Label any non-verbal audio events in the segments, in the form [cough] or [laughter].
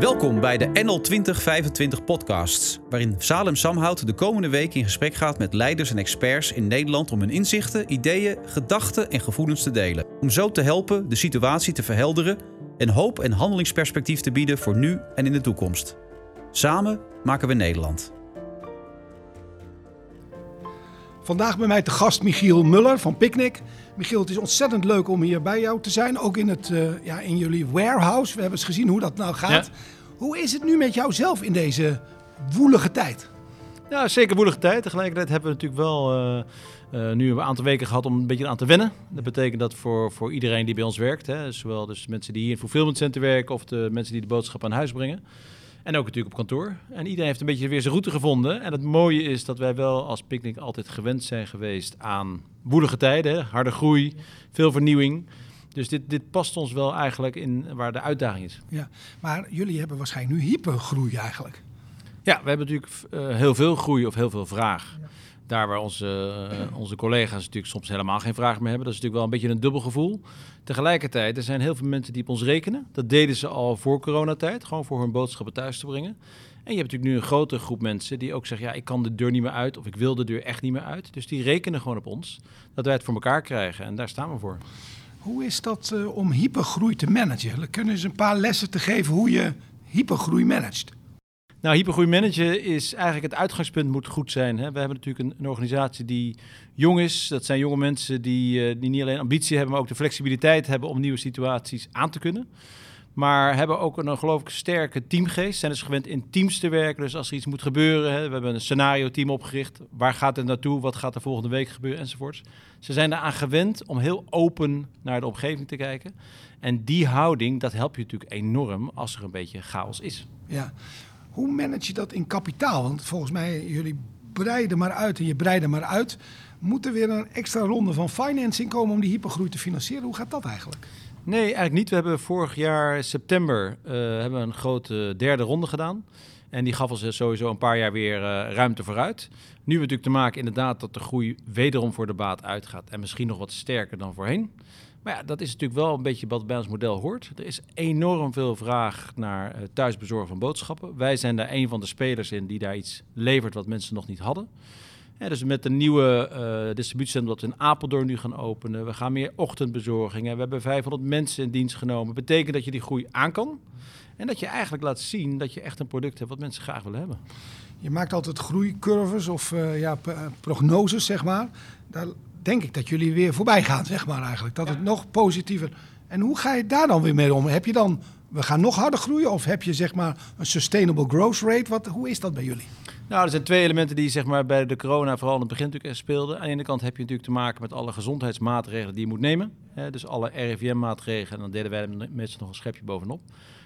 Welkom bij de NL 2025 podcasts, waarin Salem Samhout de komende week in gesprek gaat met leiders en experts in Nederland om hun inzichten, ideeën, gedachten en gevoelens te delen. Om zo te helpen de situatie te verhelderen en hoop en handelingsperspectief te bieden voor nu en in de toekomst. Samen maken we Nederland. Vandaag bij mij te gast Michiel Muller van Picnic. Michiel, het is ontzettend leuk om hier bij jou te zijn. Ook in, het, uh, ja, in jullie warehouse. We hebben eens gezien hoe dat nou gaat. Ja. Hoe is het nu met jou zelf in deze woelige tijd? Ja, zeker woelige tijd. Tegelijkertijd hebben we natuurlijk wel uh, uh, nu een aantal weken gehad om een beetje aan te wennen. Dat betekent dat voor, voor iedereen die bij ons werkt, hè, zowel dus mensen die hier in het fulfillment center werken of de mensen die de boodschap aan huis brengen. En ook natuurlijk op kantoor. En iedereen heeft een beetje weer zijn route gevonden. En het mooie is dat wij wel als Picnic altijd gewend zijn geweest aan woelige tijden. Harde groei, veel vernieuwing. Dus dit, dit past ons wel eigenlijk in waar de uitdaging is. Ja, maar jullie hebben waarschijnlijk nu hypergroei eigenlijk. Ja, we hebben natuurlijk uh, heel veel groei of heel veel vraag. Ja. Daar waar onze, uh, onze collega's natuurlijk soms helemaal geen vraag meer hebben. Dat is natuurlijk wel een beetje een dubbel gevoel. Tegelijkertijd, er zijn heel veel mensen die op ons rekenen. Dat deden ze al voor coronatijd, gewoon voor hun boodschappen thuis te brengen. En je hebt natuurlijk nu een grotere groep mensen die ook zeggen: ja, ik kan de deur niet meer uit of ik wil de deur echt niet meer uit. Dus die rekenen gewoon op ons dat wij het voor elkaar krijgen en daar staan we voor. Hoe is dat uh, om hypergroei te managen? Kunnen ze een paar lessen te geven hoe je hypergroei managt? Nou, hypergroei managen is eigenlijk het uitgangspunt moet goed zijn. Hè. We hebben natuurlijk een, organisatie die jong is. Dat zijn jonge mensen die, uh, die niet alleen ambitie hebben, maar ook de flexibiliteit hebben om nieuwe situaties aan te kunnen. Maar hebben ook een geloof ik sterke teamgeest. Zijn dus gewend in teams te werken. Dus als er iets moet gebeuren, hè, we hebben een scenario team opgericht. Waar gaat het naartoe? Wat gaat er volgende week gebeuren? Enzovoorts. Ze zijn eraan gewend om heel open naar de omgeving te kijken. En die houding, dat helpt je natuurlijk enorm als er een beetje chaos is. Ja. Hoe manage je dat in kapitaal? Want volgens mij, jullie breiden maar uit en je breidt maar uit. Moet er weer een extra ronde van financing komen om die hypergroei te financieren? Hoe gaat dat eigenlijk? Nee, eigenlijk niet. We hebben vorig jaar september uh, hebben een grote derde ronde gedaan. En die gaf ons sowieso een paar jaar weer uh, ruimte vooruit. Nu hebben we natuurlijk te maken inderdaad dat de groei wederom voor de baat uitgaat. En misschien nog wat sterker dan voorheen. Maar ja, dat is natuurlijk wel een beetje wat bij ons model hoort. Er is enorm veel vraag naar uh, thuisbezorgen van boodschappen. Wij zijn daar een van de spelers in die daar iets levert wat mensen nog niet hadden. Ja, dus met de nieuwe uh, distributiecentrum dat we in Apeldoorn nu gaan openen. We gaan meer ochtendbezorgingen. We hebben 500 mensen in dienst genomen. Betekent dat je die groei aan kan. En dat je eigenlijk laat zien dat je echt een product hebt wat mensen graag willen hebben. Je maakt altijd groeicurves of uh, ja, prognoses, zeg maar. Daar denk ik dat jullie weer voorbij gaan, zeg maar eigenlijk. Dat ja. het nog positiever... En hoe ga je daar dan weer mee om? Heb je dan, we gaan nog harder groeien? Of heb je zeg maar een sustainable growth rate? Wat, hoe is dat bij jullie? Nou, er zijn twee elementen die zeg maar, bij de corona vooral in het begin natuurlijk speelden. Aan de ene kant heb je natuurlijk te maken met alle gezondheidsmaatregelen die je moet nemen. Hè, dus alle RIVM-maatregelen. En dan deden wij meestal nog een schepje bovenop.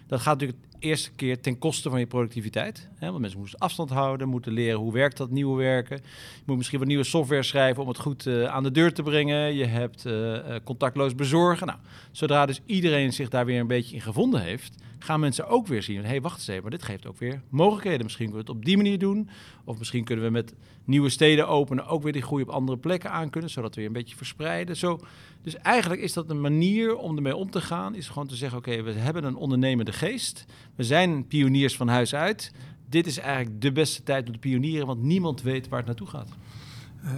Dat gaat natuurlijk de eerste keer ten koste van je productiviteit. Hè? Want mensen moeten afstand houden, moeten leren hoe werkt dat nieuwe werken. Je moet misschien wat nieuwe software schrijven om het goed uh, aan de deur te brengen. Je hebt uh, contactloos bezorgen. Nou, zodra dus iedereen zich daar weer een beetje in gevonden heeft, gaan mensen ook weer zien: hé, hey, wacht eens even, maar dit geeft ook weer mogelijkheden. Misschien kunnen we het op die manier doen. Of misschien kunnen we met nieuwe steden openen ook weer die groei op andere plekken aan kunnen, zodat we weer een beetje verspreiden. Zo, dus eigenlijk is dat een manier om ermee om te gaan, is gewoon te zeggen: oké, we hebben een ondernemende geest. We zijn pioniers van huis uit. Dit is eigenlijk de beste tijd om te pionieren, want niemand weet waar het naartoe gaat. Uh,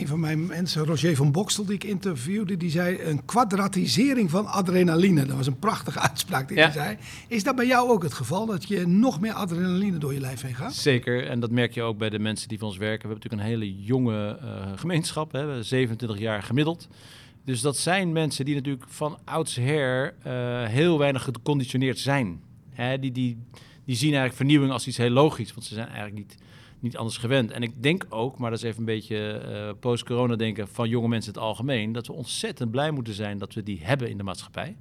een van mijn mensen, Roger van Bokstel, die ik interviewde, die zei een kwadratisering van adrenaline. Dat was een prachtige uitspraak die ja. hij zei. Is dat bij jou ook het geval, dat je nog meer adrenaline door je lijf heen gaat? Zeker, en dat merk je ook bij de mensen die voor ons werken. We hebben natuurlijk een hele jonge uh, gemeenschap, hè, 27 jaar gemiddeld. Dus dat zijn mensen die natuurlijk van oudsher uh, heel weinig geconditioneerd zijn. Hè, die, die, die zien eigenlijk vernieuwing als iets heel logisch, want ze zijn eigenlijk niet niet anders gewend. En ik denk ook, maar dat is even een beetje uh, post-corona denken van jonge mensen in het algemeen, dat we ontzettend blij moeten zijn dat we die hebben in de maatschappij.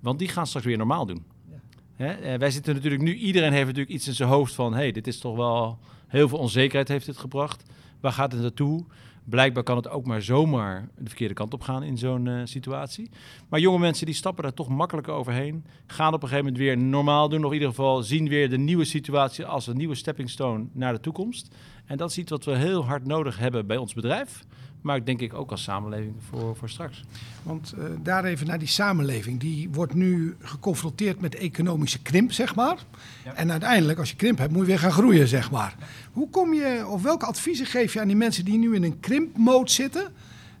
Want die gaan straks weer normaal doen. Ja. Hè? wij zitten natuurlijk nu, iedereen heeft natuurlijk iets in zijn hoofd van, hey, dit is toch wel, heel veel onzekerheid heeft dit gebracht. Waar gaat het naartoe? Blijkbaar kan het ook maar zomaar de verkeerde kant op gaan in zo'n uh, situatie. Maar jonge mensen die stappen daar toch makkelijker overheen. Gaan op een gegeven moment weer normaal doen. Of in ieder geval zien weer de nieuwe situatie als een nieuwe stepping stone naar de toekomst. En dat is iets wat we heel hard nodig hebben bij ons bedrijf. Maar ik denk ik ook als samenleving voor, voor straks. Want uh, daar even naar die samenleving. Die wordt nu geconfronteerd met economische krimp, zeg maar. Ja. En uiteindelijk, als je krimp hebt, moet je weer gaan groeien, zeg maar. Hoe kom je, of welke adviezen geef je aan die mensen die nu in een krimpmode zitten?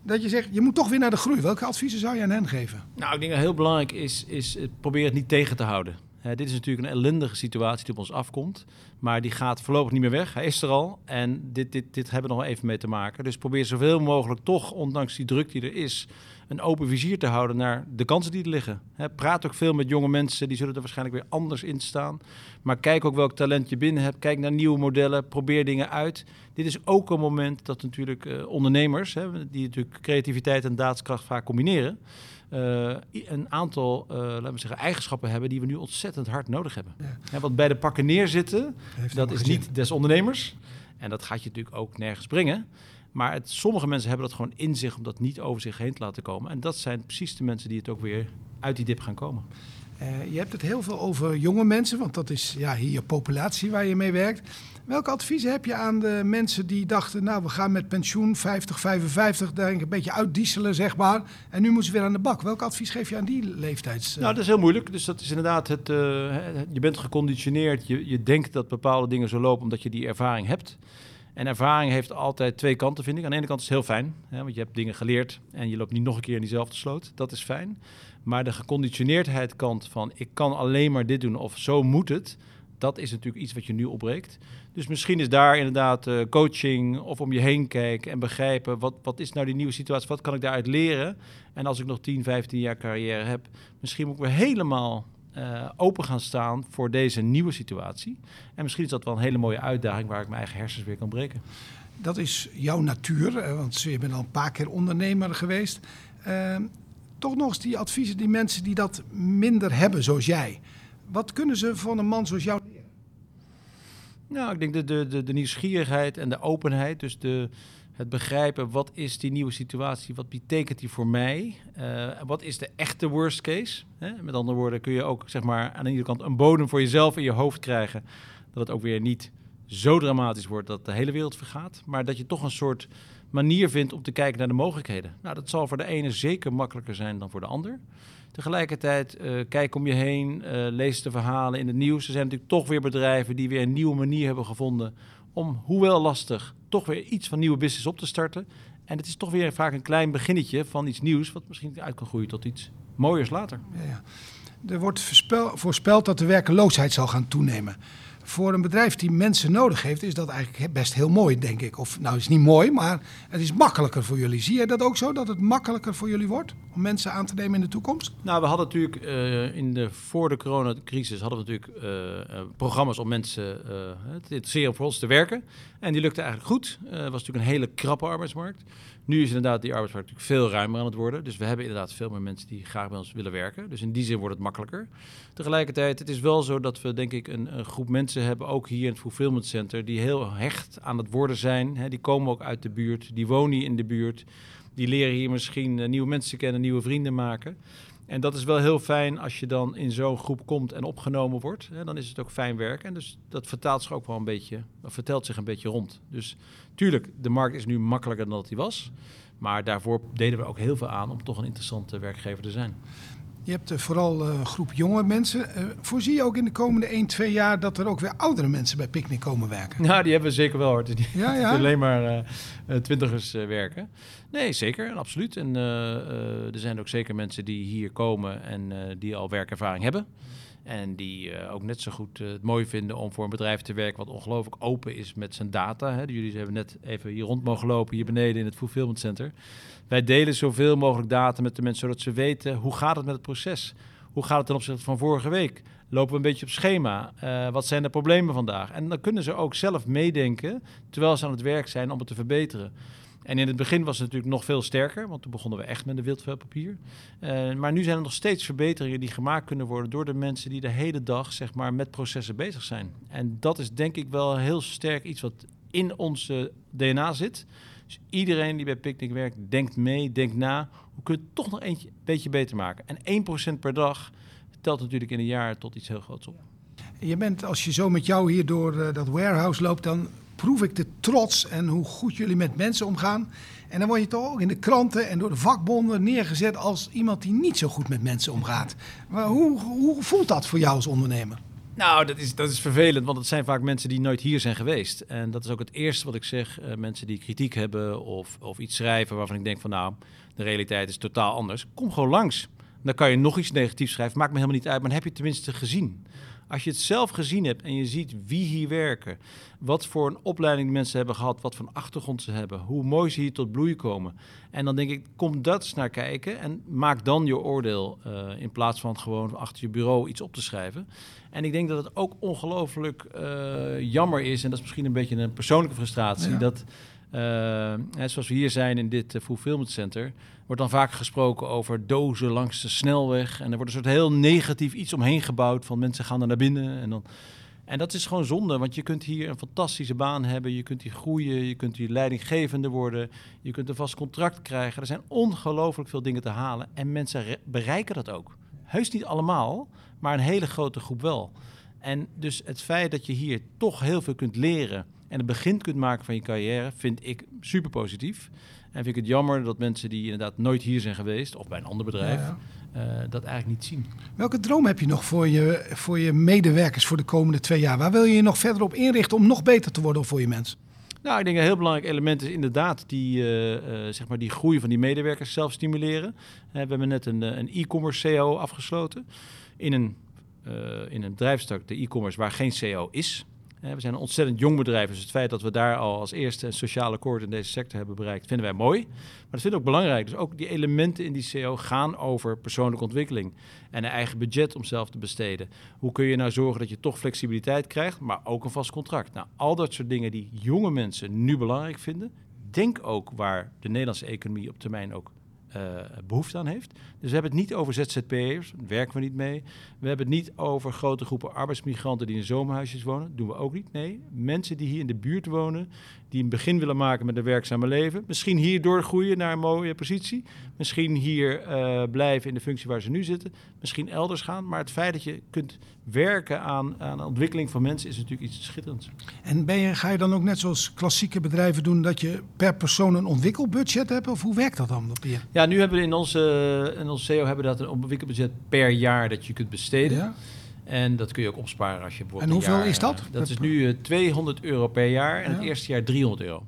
Dat je zegt, je moet toch weer naar de groei. Welke adviezen zou je aan hen geven? Nou, ik denk dat heel belangrijk is, is probeer het niet tegen te houden. Dit is natuurlijk een ellendige situatie die op ons afkomt. Maar die gaat voorlopig niet meer weg. Hij is er al. En dit, dit, dit hebben we nog even mee te maken. Dus probeer zoveel mogelijk toch, ondanks die druk die er is, een open vizier te houden naar de kansen die er liggen. praat ook veel met jonge mensen, die zullen er waarschijnlijk weer anders in staan. Maar kijk ook welk talent je binnen hebt. Kijk naar nieuwe modellen, probeer dingen uit. Dit is ook een moment dat natuurlijk uh, ondernemers, die natuurlijk creativiteit en daadkracht vaak combineren, een aantal, uh, laten we zeggen, eigenschappen hebben die we nu ontzettend hard nodig hebben. Ja. want bij de pakken neerzitten, dat is niet des ondernemers. En dat gaat je natuurlijk ook nergens brengen. Maar het, sommige mensen hebben dat gewoon in zich om dat niet over zich heen te laten komen. En dat zijn precies de mensen die het ook weer uit die dip gaan komen. Uh, je hebt het heel veel over jonge mensen, want dat is ja, hier je populatie waar je mee werkt. Welke adviezen heb je aan de mensen die dachten, nou we gaan met pensioen 50, 55, daar een beetje uitdieselen zeg maar. En nu moeten ze weer aan de bak. Welk advies geef je aan die leeftijds? Uh... Nou, dat is heel moeilijk. Dus dat is inderdaad het, uh, je bent geconditioneerd. Je, je denkt dat bepaalde dingen zo lopen omdat je die ervaring hebt. En ervaring heeft altijd twee kanten, vind ik. Aan de ene kant is het heel fijn, hè, want je hebt dingen geleerd en je loopt niet nog een keer in diezelfde sloot. Dat is fijn. Maar de geconditioneerdheid kant van ik kan alleen maar dit doen of zo moet het, dat is natuurlijk iets wat je nu opbreekt. Dus misschien is daar inderdaad uh, coaching of om je heen kijken en begrijpen wat, wat is nou die nieuwe situatie, wat kan ik daaruit leren. En als ik nog 10, 15 jaar carrière heb, misschien moet ik weer helemaal uh, open gaan staan voor deze nieuwe situatie. En misschien is dat wel een hele mooie uitdaging waar ik mijn eigen hersens weer kan breken. Dat is jouw natuur, want je bent al een paar keer ondernemer geweest. Uh, toch nog eens die adviezen, die mensen die dat minder hebben, zoals jij. Wat kunnen ze van een man zoals jou leren? Nou, ik denk de, de, de, de nieuwsgierigheid en de openheid. Dus de, het begrijpen, wat is die nieuwe situatie? Wat betekent die voor mij? Uh, wat is de echte worst case? Hè? Met andere woorden, kun je ook zeg maar, aan de ene kant een bodem voor jezelf in je hoofd krijgen. Dat het ook weer niet zo dramatisch wordt dat de hele wereld vergaat. Maar dat je toch een soort manier vindt om te kijken naar de mogelijkheden. Nou, dat zal voor de ene zeker makkelijker zijn dan voor de ander. Tegelijkertijd, uh, kijk om je heen, uh, lees de verhalen in het nieuws. Er zijn natuurlijk toch weer bedrijven die weer een nieuwe manier hebben gevonden om, hoewel lastig, toch weer iets van nieuwe business op te starten. En het is toch weer vaak een klein beginnetje van iets nieuws, wat misschien uit kan groeien tot iets mooiers later. Ja, ja. Er wordt voorspeld dat de werkeloosheid zal gaan toenemen voor een bedrijf die mensen nodig heeft, is dat eigenlijk best heel mooi, denk ik. Of nou, is niet mooi, maar het is makkelijker voor jullie. Zie je dat ook zo, dat het makkelijker voor jullie wordt om mensen aan te nemen in de toekomst? Nou, we hadden natuurlijk uh, in de, voor de coronacrisis hadden we natuurlijk uh, programma's om mensen uh, te interesseren voor ons te werken. En die lukte eigenlijk goed. Het was natuurlijk een hele krappe arbeidsmarkt. Nu is inderdaad die arbeidsmarkt natuurlijk veel ruimer aan het worden. Dus we hebben inderdaad veel meer mensen die graag bij ons willen werken. Dus in die zin wordt het makkelijker. Tegelijkertijd, het is wel zo dat we denk ik een, groep mensen hebben, ook hier in het Fulfillment Center, die heel hecht aan het worden zijn. Die komen ook uit de buurt, die wonen hier in de buurt. Die leren hier misschien uh, nieuwe mensen kennen, nieuwe vrienden maken. En dat is wel heel fijn als je dan in zo'n groep komt en opgenomen wordt. Hè, dan is het ook fijn werk. En dus dat vertaalt zich ook wel een beetje, vertelt zich een beetje rond. Dus tuurlijk, de markt is nu makkelijker dan dat die was. Maar daarvoor deden we ook heel veel aan om toch een interessante werkgever te zijn. Je hebt uh, vooral een groep jonge mensen. Uh, voorzie je ook in de komende 1, 2 jaar dat er ook weer oudere mensen bij Picnic komen werken? Nou, die hebben we zeker wel hoor. Die ja, ja. alleen maar uh, twintigers werken. Nee, zeker, absoluut. En er zijn ook zeker mensen die hier komen en die al werkervaring hebben. En die uh, ook net zo goed uh, het mooi vinden om voor een bedrijf te werken wat ongelooflijk open is met zijn data. Hè. Jullie hebben net even hier rond mogen lopen, hier beneden in het Fulfillment Center. Wij delen zoveel mogelijk data met de mensen, zodat ze weten hoe gaat het met het proces. Hoe gaat het ten opzichte van vorige week? Lopen we een beetje op schema? Uh, wat zijn de problemen vandaag? En dan kunnen ze ook zelf meedenken, terwijl ze aan het werk zijn, om het te verbeteren. En in het begin was het natuurlijk nog veel sterker, want toen begonnen we echt met een wildvelpapier. Uh, maar nu zijn er nog steeds verbeteringen die gemaakt kunnen worden door de mensen die de hele dag zeg maar, met processen bezig zijn. En dat is denk ik wel heel sterk iets wat in onze DNA zit. Dus iedereen die bij Picnic werkt, denkt mee, denkt na. Hoe kun je het toch nog een beetje beter maken? En 1% per dag telt natuurlijk in een jaar tot iets heel groots op. Je bent, als je zo met jou hier door uh, dat warehouse loopt, dan proef ik de trots en hoe goed jullie met mensen omgaan. En dan word je toch ook in de kranten en door de vakbonden neergezet als iemand die niet zo goed met mensen omgaat. Maar hoe, hoe voelt dat voor jou als ondernemer? Nou, dat is, dat is vervelend, want het zijn vaak mensen die nooit hier zijn geweest. En dat is ook het eerste wat ik zeg. Uh, mensen die kritiek hebben of, of iets schrijven waarvan ik denk van nou, de realiteit is totaal anders. Kom gewoon langs. Dan kan je nog iets negatiefs schrijven, maakt me helemaal niet uit, maar dan heb je het tenminste gezien. Als je het zelf gezien hebt en je ziet wie hier werken, wat voor een opleiding mensen hebben gehad, wat voor een achtergrond ze hebben, hoe mooi ze hier tot bloei komen. En dan denk ik, kom dat eens naar kijken en maak dan je oordeel uh, in plaats van gewoon achter je bureau iets op te schrijven. En ik denk dat het ook ongelooflijk uh, jammer is, en dat is misschien een beetje een persoonlijke frustratie, ja. dat uh, zoals we hier zijn in dit Fulfillment Center, wordt dan vaak gesproken over dozen langs de snelweg. En er wordt een soort heel negatief iets omheen gebouwd van mensen gaan er naar binnen. En, dan... en dat is gewoon zonde, want je kunt hier een fantastische baan hebben. Je kunt hier groeien, je kunt hier leidinggevende worden. Je kunt een vast contract krijgen. Er zijn ongelooflijk veel dingen te halen. En mensen bereiken dat ook. Heus niet allemaal, maar een hele grote groep wel. En dus het feit dat je hier toch heel veel kunt leren en het begin kunt maken van je carrière, vind ik super positief. En vind ik het jammer dat mensen die inderdaad nooit hier zijn geweest, of bij een ander bedrijf, ja, ja. Uh, dat eigenlijk niet zien. Welke droom heb je nog voor je, voor je medewerkers voor de komende twee jaar? Waar wil je je nog verder op inrichten om nog beter te worden voor je mensen? Nou, ik denk een heel belangrijk element is inderdaad die, uh, uh, zeg maar die groei van die medewerkers zelf stimuleren. we hebben net een, een e-commerce CEO afgesloten in een, in een bedrijfstak, de e-commerce, waar geen CEO is. We zijn een ontzettend jong bedrijf, dus het feit dat we daar al als eerste een sociale akkoord in deze sector hebben bereikt, vinden wij mooi. Maar dat vinden we ook belangrijk. Dus ook die elementen in die CO gaan over persoonlijke ontwikkeling en een eigen budget om zelf te besteden. Hoe kun je nou zorgen dat je toch flexibiliteit krijgt, maar ook een vast contract? Nou, al dat soort dingen die jonge mensen nu belangrijk vinden, denk ook waar de Nederlandse economie op termijn ook uh, behoefte aan heeft. Dus we hebben het niet over ZZP'ers, daar werken we niet mee. We hebben het niet over grote groepen arbeidsmigranten die in zomerhuisjes wonen, doen we ook niet. Nee, mensen die hier in de buurt wonen, die een begin willen maken met een werkzame leven. Misschien hier doorgroeien naar een mooie positie. Misschien hier uh, blijven in de functie waar ze nu zitten. Misschien elders gaan. Maar het feit dat je kunt werken aan, aan de ontwikkeling van mensen is natuurlijk iets schitterends. En ben je, ga je dan ook net zoals klassieke bedrijven doen dat je per persoon een ontwikkelbudget hebt? Of hoe werkt dat dan op je? Ja, nu hebben we in onze, in onze CEO hebben we dat een ontwikkelbudget per jaar dat je kunt besteden. Ja. En dat kun je ook opsparen als je bijvoorbeeld. En hoeveel jaar, is dat? Dat is nu uh, 200 euro per jaar en ja. het eerste jaar 300 euro.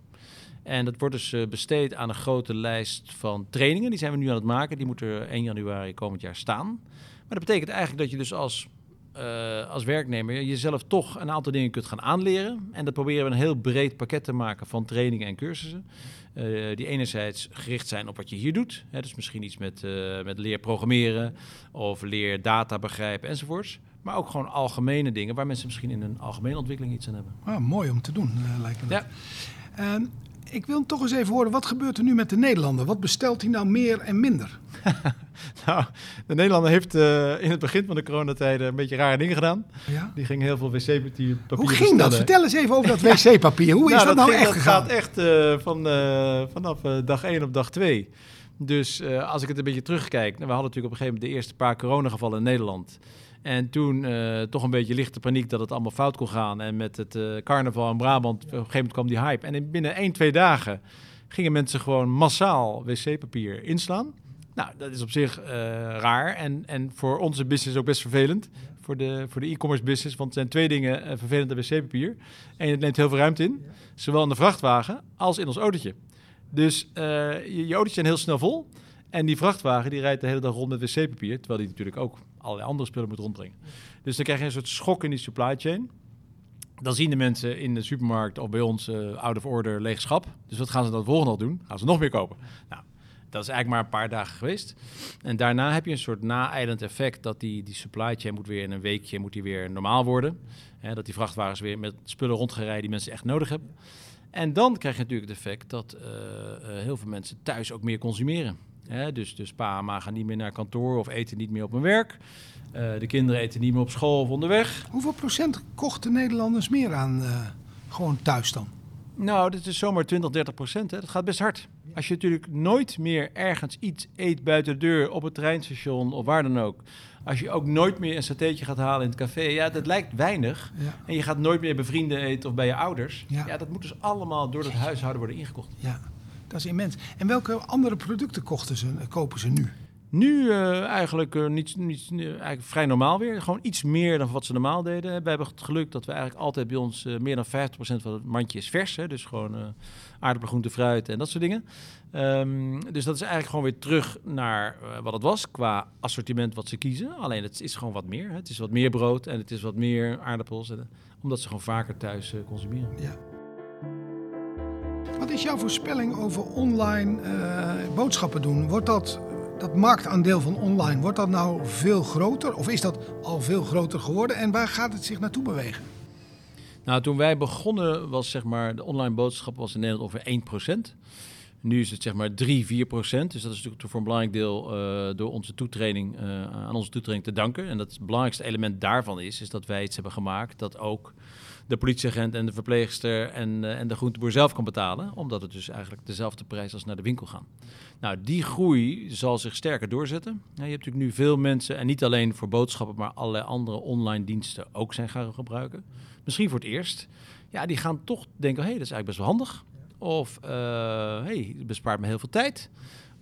En dat wordt dus uh, besteed aan een grote lijst van trainingen. Die zijn we nu aan het maken. Die moeten 1 januari komend jaar staan. Maar dat betekent eigenlijk dat je dus als, uh, als werknemer jezelf toch een aantal dingen kunt gaan aanleren. En dat proberen we een heel breed pakket te maken van trainingen en cursussen. Uh, die enerzijds gericht zijn op wat je hier doet. Hè, dus misschien iets met, uh, met leer programmeren of leer data begrijpen enzovoorts. Maar ook gewoon algemene dingen waar mensen misschien in een algemene ontwikkeling iets aan hebben. Ah, mooi om te doen, uh, lijkt me. Ja. Uh, ik wil toch eens even horen, wat gebeurt er nu met de Nederlander? Wat bestelt hij nou meer en minder? [laughs] nou, de Nederlander heeft uh, in het begin van de coronatijden een beetje rare dingen gedaan. Ja? Die ging heel veel wc-papier Hoe ging bestellen. dat? Vertel eens even over dat [laughs] wc-papier. Hoe is nou, dat, dat, nou ging, echt dat gegaan? gaat echt uh, van, uh, vanaf dag 1 op dag 2. Dus als ik het een beetje terugkijk, nou, we hadden natuurlijk op een gegeven moment de eerste paar coronagevallen in Nederland. En toen uh, toch een beetje lichte paniek dat het allemaal fout kon gaan. En met het uh, carnaval in Brabant, op een gegeven moment kwam die hype. En in binnen 1, 2 dagen gingen mensen gewoon massaal wc-papier inslaan. Nou, dat is op zich uh, raar. En, en voor onze business ook best vervelend. Voor de, voor de e-commerce business. Want er zijn twee dingen vervelend aan wc-papier. En het neemt heel veel ruimte in. Zowel in de vrachtwagen als in ons autootje. Dus je, je autootje zijn heel snel vol. En die vrachtwagen die rijdt de hele dag rond met wc-papier. Terwijl die natuurlijk ook allerlei andere spullen moet rondbrengen. Dus dan krijg je een soort schok in die supply chain. Dan zien de mensen in de supermarkt of bij ons uh, out of order leeg schap. Dus wat gaan ze dan volgende al doen? Gaan ze nog meer kopen? Nou, dat is eigenlijk maar een paar dagen geweest. En daarna heb je een soort na-eilend effect dat die, die supply chain moet weer in een weekje moet die weer normaal worden. Hè, dat die vrachtwagens weer met spullen rondgereden die mensen echt nodig hebben. En dan krijg je natuurlijk het effect dat uh, uh, heel veel mensen thuis ook meer consumeren. Hè, dus, dus pa en ma gaan niet meer naar kantoor of eten niet meer op hun werk. Uh, de kinderen eten niet meer op school of onderweg. Hoeveel procent kochten Nederlanders meer aan uh, gewoon thuis dan? Nou, dit is zomaar 20, 30 procent. Hè. Dat gaat best hard. Als je natuurlijk nooit meer ergens iets eet buiten de deur, op het treinstation of waar dan ook. Als je ook nooit meer een satéetje gaat halen in het café. Ja, dat lijkt weinig. Ja. En je gaat nooit meer bij vrienden eten of bij je ouders. Ja. Ja, dat moet dus allemaal door het huishouden worden ingekocht. Ja, dat is immens. En welke andere producten kochten ze, kopen ze nu? Nu eh, eigenlijk, eh, niet, niet, eh, eigenlijk vrij normaal weer. Gewoon iets meer dan wat ze normaal deden. We hebben het geluk dat we eigenlijk altijd bij ons eh, meer dan 50% van het mandje is vers. Hè? Dus gewoon eh aardappelen, groente, fruit en dat soort dingen. Ehm, dus dat is eigenlijk gewoon weer terug naar eh, wat het was qua assortiment wat ze kiezen. Alleen het is gewoon wat meer. Hè? Het is wat meer brood en het is wat meer aardappels. En, omdat ze gewoon vaker thuis eh, consumeren. Ja. Wat is jouw voorspelling over online eh, boodschappen doen? Wordt dat, dat marktaandeel van online, wordt dat nou veel groter? Of is dat al veel groter geworden? En waar gaat het zich naartoe bewegen? Nou, toen wij begonnen was zeg maar de online boodschap was in Nederland ongeveer 1%. Nu is het zeg maar 3, 4 procent. Dus dat is natuurlijk voor een belangrijk deel eh, door onze toetraining, eh, aan onze toetraining te danken. En dat het belangrijkste element daarvan is, is dat wij iets hebben gemaakt dat ook de politieagent en de verpleegster en, eh, en de groenteboer zelf kan betalen. Omdat het dus eigenlijk dezelfde prijs als naar de winkel gaan. Nou, die groei zal zich sterker doorzetten. Je hebt natuurlijk nu veel mensen, en niet alleen voor boodschappen, maar allerlei andere online diensten ook zijn gaan gebruiken. Misschien voor het eerst. Ja, die gaan toch denken, hé, hey, dat is eigenlijk best wel handig. Of, hé, hey, het bespaart me heel veel tijd.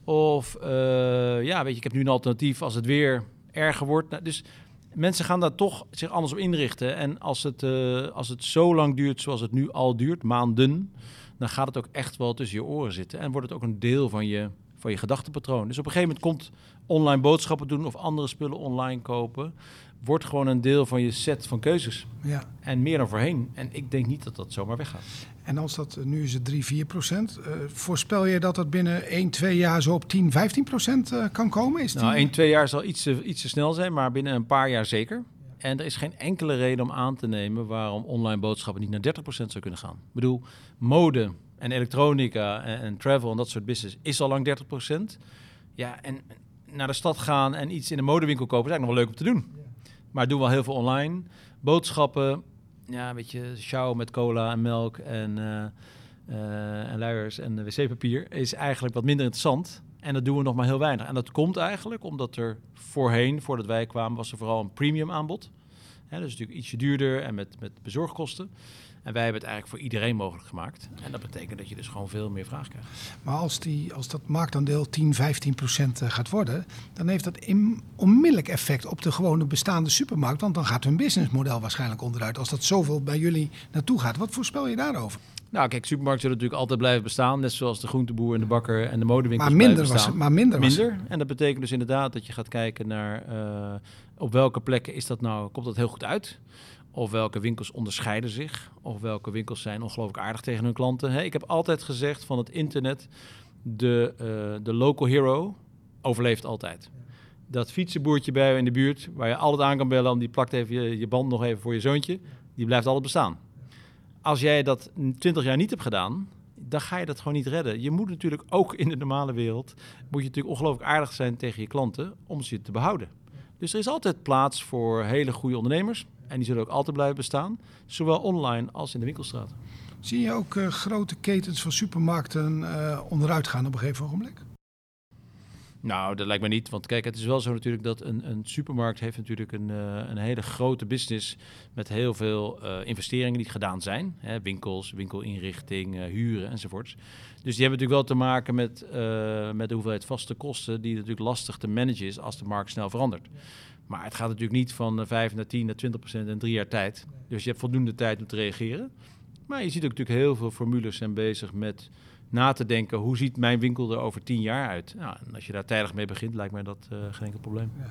Of, eh, ja, weet je, ik heb nu een alternatief als het weer erger wordt. Nou, dus mensen gaan daar toch zich anders op inrichten. En als het, eh, als het zo lang duurt zoals het nu al duurt, maanden, dan gaat het ook echt wel tussen je oren zitten. En wordt het ook een deel van je, van je gedachtenpatroon. Dus op een gegeven moment komt online boodschappen doen of andere spullen online kopen. Wordt gewoon een deel van je set van keuzes. Ja. En meer dan voorheen. En ik denk niet dat dat zomaar weggaat. En als dat, nu is het 3, 4 procent. eh, voorspel je dat dat binnen 1, 2 jaar zo op 10, 15 procent eh, kan komen? Is. Nou, 1, 2 jaar zal iets te, iets te snel zijn, maar binnen een paar jaar zeker. En er is geen enkele reden om aan te nemen waarom online boodschappen niet naar 30% zou kunnen gaan. Ik bedoel, mode en elektronica en, en travel en dat soort business is al lang 30%. Ja, en naar de stad gaan en iets in een modewinkel kopen is eigenlijk nog wel leuk om te doen. Maar doen wel heel veel online. Boodschappen, ja, een beetje sjouwen met cola en melk en, eh, en luiers en wc-papier is eigenlijk wat minder interessant. En dat doen we nog maar heel weinig. En dat komt eigenlijk omdat er voorheen, voordat wij kwamen, was er vooral een premium aanbod. Hè, dus natuurlijk ietsje duurder en met, met bezorgkosten. En wij hebben het eigenlijk voor iedereen mogelijk gemaakt. En dat betekent dat je dus gewoon veel meer vraag krijgt. Maar als, die, als dat marktaandeel 10, 15 procent eh, gaat worden, dan heeft dat in, onmiddellijk effect op de gewone bestaande supermarkt. Want dan gaat hun businessmodel waarschijnlijk onderuit. Als dat zoveel bij jullie naartoe gaat. Wat voorspel je daarover? Nou, kijk, supermarkten zullen natuurlijk altijd blijven bestaan. Net zoals de groenteboer en de bakker en de modewinkels Maar minder blijven was bestaan. het. Maar minder, was het. Minder. En dat betekent dus inderdaad dat je gaat kijken naar eh, op welke plekken is dat nou, komt dat heel goed uit? Of welke winkels onderscheiden zich? Of welke winkels zijn ongelooflijk aardig tegen hun klanten? Ik heb altijd gezegd van het internet, de, eh, de local hero overleeft altijd. Dat fietsenboertje bij je in de buurt, waar je altijd aan kan bellen, om die plakt even je, je band nog even voor je zoontje, die blijft altijd bestaan. Als jij dat 20 jaar niet hebt gedaan, dan ga je dat gewoon niet redden. Je moet natuurlijk ook in de normale wereld, moet je natuurlijk ongelooflijk aardig zijn tegen je klanten om ze te behouden. Dus er is altijd plaats voor hele goede ondernemers. En die zullen ook altijd blijven bestaan. Zowel online als in de winkelstraat. Zie je ook eh, grote ketens van supermarkten eh, onderuit gaan op een gegeven ogenblik? Nou, dat lijkt me niet. Want kijk, het is wel zo natuurlijk dat een, een supermarkt heeft natuurlijk een, uh, een hele grote business met heel veel uh, investeringen die gedaan zijn. Hè, winkels, winkelinrichting, uh, huren enzovoorts. Dus die hebben natuurlijk wel te maken met, met de hoeveelheid vaste kosten die natuurlijk lastig te managen is als de markt snel verandert. Maar het gaat natuurlijk niet van 5 naar 10 naar 20 procent in drie jaar tijd. Dus je hebt voldoende tijd om te reageren. Maar je ziet ook natuurlijk heel veel formules zijn bezig met na te denken, hoe ziet mijn winkel er over tien jaar uit? Nou, en als je daar tijdig mee begint, lijkt mij dat uh, geen enkel probleem. Ja.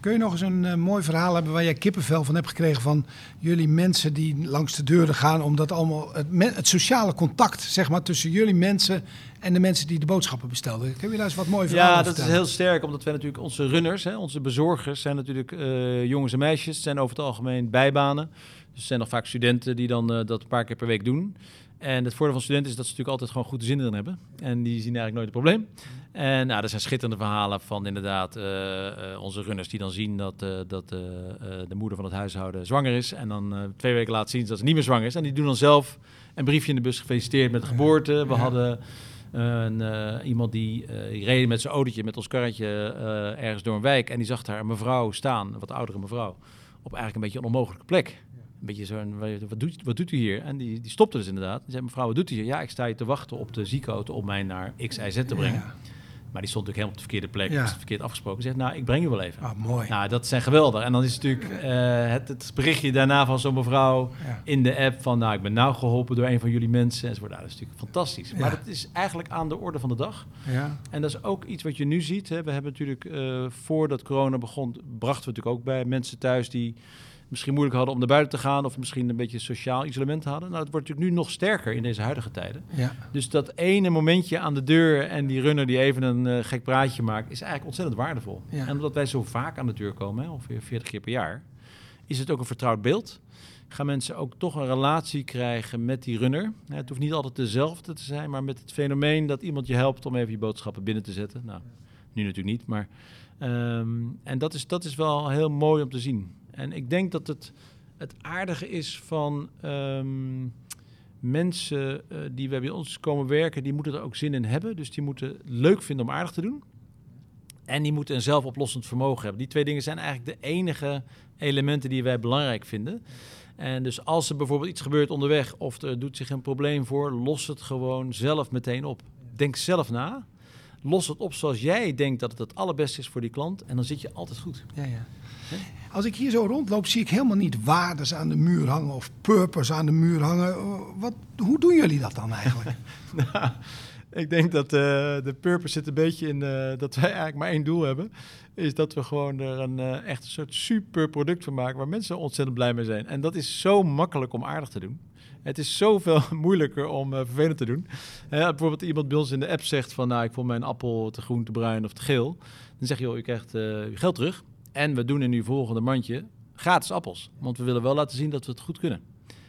Kun je nog eens een uh, mooi verhaal hebben waar jij kippenvel van hebt gekregen van jullie mensen die langs de deuren gaan, omdat allemaal het, het, sociale contact zeg maar, tussen jullie mensen en de mensen die de boodschappen bestelden. Kun je daar eens wat mooi verhaal Ja, dat vertellen? is heel sterk, omdat wij natuurlijk onze runners, hè, onze bezorgers, zijn natuurlijk uh, jongens en meisjes, zijn over het algemeen bijbanen. Dus er zijn nog vaak studenten die dan dat een paar keer per week doen. En het voordeel van studenten is dat ze natuurlijk altijd gewoon goede zin erin hebben. En die zien eigenlijk nooit het probleem. En nou, er zijn schitterende verhalen van inderdaad uh, uh, onze runners die dan zien dat, uh, dat de moeder van het huishouden zwanger is. En dan twee weken later zien dat ze niet meer zwanger is. En die doen dan zelf een briefje in de bus gefeliciteerd met de geboorte. We hadden een, iemand die, die reed met zijn autootje, met ons karretje ergens door een wijk. En die zag daar een mevrouw staan, een wat oudere mevrouw, op eigenlijk een beetje een onmogelijke plek beetje zo'n, wat doet, wat doet u hier? En die, die stopte dus inderdaad. Die zei, mevrouw, wat doet u hier? Ja, ik sta hier te wachten op de ziekenauto om mij naar X, Y, Z te brengen. Maar die stond natuurlijk helemaal op de verkeerde plek, ja. is verkeerd afgesproken. Zegt, nou, ik breng u wel even. Ah, mooi. Nou, dat zijn geweldig. En dan is natuurlijk uh, het, het, berichtje daarna van zo'n mevrouw ja. in de app van, nou, ik ben nou geholpen door een van jullie mensen. Enzovoort. Nou, dat is natuurlijk fantastisch. Ja. Maar dat is eigenlijk aan de orde van de dag. Ja. En dat is ook iets wat je nu ziet. Hè. We hebben natuurlijk, uh, voordat corona begon, brachten we natuurlijk ook bij mensen thuis die misschien moeilijk hadden om naar buiten te gaan of misschien een beetje sociaal isolement hadden. Nou, dat wordt natuurlijk nu nog sterker in deze huidige tijden. Ja. Dus dat ene momentje aan de deur en die runner die even een uh, gek praatje maakt, is eigenlijk ontzettend waardevol. Ja. En omdat wij zo vaak aan de deur komen, hè, ongeveer 40 keer per jaar, is het ook een vertrouwd beeld. Gaan mensen ook toch een relatie krijgen met die runner? Het hoeft niet altijd dezelfde te zijn, maar met het fenomeen dat iemand je helpt om even je boodschappen binnen te zetten. Nou, nu natuurlijk niet, maar. Um, en dat is, dat is wel heel mooi om te zien. En ik denk dat het, het aardige is van um, mensen uh, die bij ons komen werken, die moeten er ook zin in hebben. Dus die moeten leuk vinden om aardig te doen. En die moeten een zelfoplossend vermogen hebben. Die twee dingen zijn eigenlijk de enige elementen die wij belangrijk vinden. En dus als er bijvoorbeeld iets gebeurt onderweg of er doet zich een probleem voor, los het gewoon zelf meteen op. Denk zelf na. Los het op zoals jij denkt dat het het allerbeste is voor die klant. En dan zit je altijd goed. Ja, ja. Als ik hier zo rondloop, zie ik helemaal niet waardes aan de muur hangen of purpose aan de muur hangen. Wat, hoe doen jullie dat dan eigenlijk? [laughs] nou, ik denk dat uh, de purpose zit een beetje in uh, dat wij eigenlijk maar één doel hebben. Is dat we gewoon er een uh, echt een soort super product van maken waar mensen ontzettend blij mee zijn. En dat is zo makkelijk om aardig te doen. Het is zoveel [laughs] moeilijker om vervelend te doen. bijvoorbeeld iemand bij ons in de app zegt van... nou, ik vond mijn appel te groen, te bruin of te geel. Dan zeg je, joh, je krijgt je geld terug. En we doen in uw volgende mandje gratis appels. Want we willen wel laten zien dat we het goed kunnen.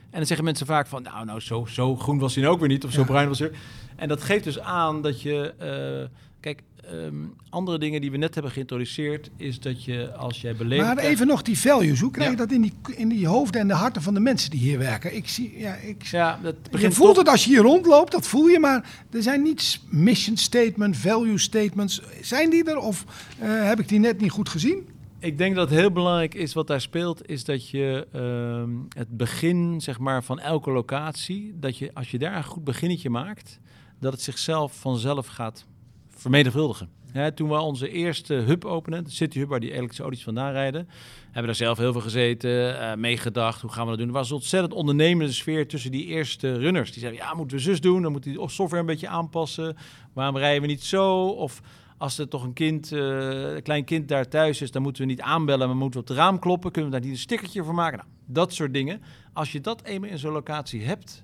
En dan zeggen mensen vaak van, nou, nou zo, zo groen was hij nou ook weer niet, of zo bruin was hij. En dat geeft dus aan dat je, uh, kijk, um, andere dingen die we net hebben geïntroduceerd, is dat je als jij beleeft. Maar even nog die values, hoe krijg je ja. dat in die, in die hoofden en de harten van de mensen die hier werken? Ik zie, ja, ik, ja, dat je voelt het als je hier rondloopt, dat voel je, maar er zijn niet mission statements, value statements. Zijn die er of uh, heb ik die net niet goed gezien? Ik denk dat heel belangrijk is wat daar speelt, is dat je uh, het begin zeg maar, van elke locatie, dat je als je daar een goed beginnetje maakt, dat het zichzelf vanzelf gaat vermenigvuldigen. Toen we onze eerste hub openen, de City Hub, waar die elektrische auto's vandaan rijden, hebben daar zelf heel veel gezeten, uh, meegedacht, hoe gaan we dat doen. Er was een ontzettend ondernemende sfeer tussen die eerste runners. Die zeiden, ja, moeten we zus doen, dan moet die software een beetje aanpassen. Waarom rijden we niet zo? Of als er toch een kind, uh, een klein kind daar thuis is, dan moeten we niet aanbellen, maar moeten we op het raam kloppen. Kunnen we daar niet een stickertje voor maken? Nou, dat soort dingen. Als je dat eenmaal in zo'n locatie hebt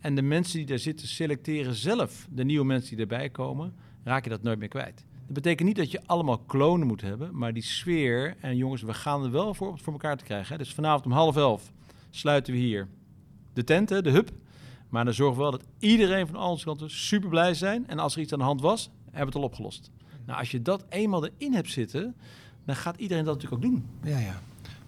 en de mensen die daar zitten selecteren zelf de nieuwe mensen die erbij komen, raak je dat nooit meer kwijt. Dat betekent niet dat je allemaal klonen moet hebben, maar die sfeer en jongens, we gaan er wel voor, voor elkaar te krijgen. Hè? Dus vanavond om half elf sluiten we hier de tent, de hub. Maar dan zorgen we wel dat iedereen van al onze klanten super blij zijn. En als er iets aan de hand was, hebben het al opgelost. Nou, als je dat eenmaal erin hebt zitten, dan gaat iedereen dat natuurlijk ook doen. Ja, ja.